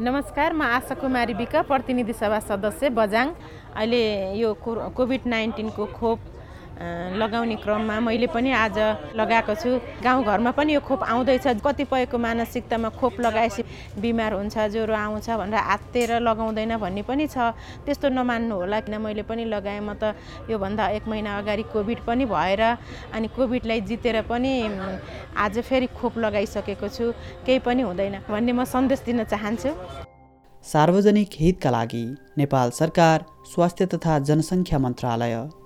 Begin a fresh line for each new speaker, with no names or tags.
नमस्कार म आशा कुमारी विक प्रतिनिधि सभा सदस्य बजाङ। अहिले यो कोभिड नाइन्टिनको खोप लगाउने क्रममा मैले पनि आज लगाएको छु। गाउँघरमा पनि यो खोप आउँदैछ। कतिपयको मानसिकतामा खोप लगाएपछि बिमार हुन्छ ज्वरो आउँछ भनेर आत्तेर लगाउँदैन भन्ने पनि छ। त्यस्तो नमान्नु होला किन मैले पनि लगाएँ। म त योभन्दा एक महिना अगाडि कोभिड पनि भएर अनि कोभिडलाई जितेर पनि आज फेरि खोप लगाइसकेको छु। केही पनि हुँदैन भन्ने म सन्देश दिन चाहन्छु।
सार्वजनिक हितका लागि नेपाल सरकार स्वास्थ्य तथा जनसङ्ख्या मन्त्रालय।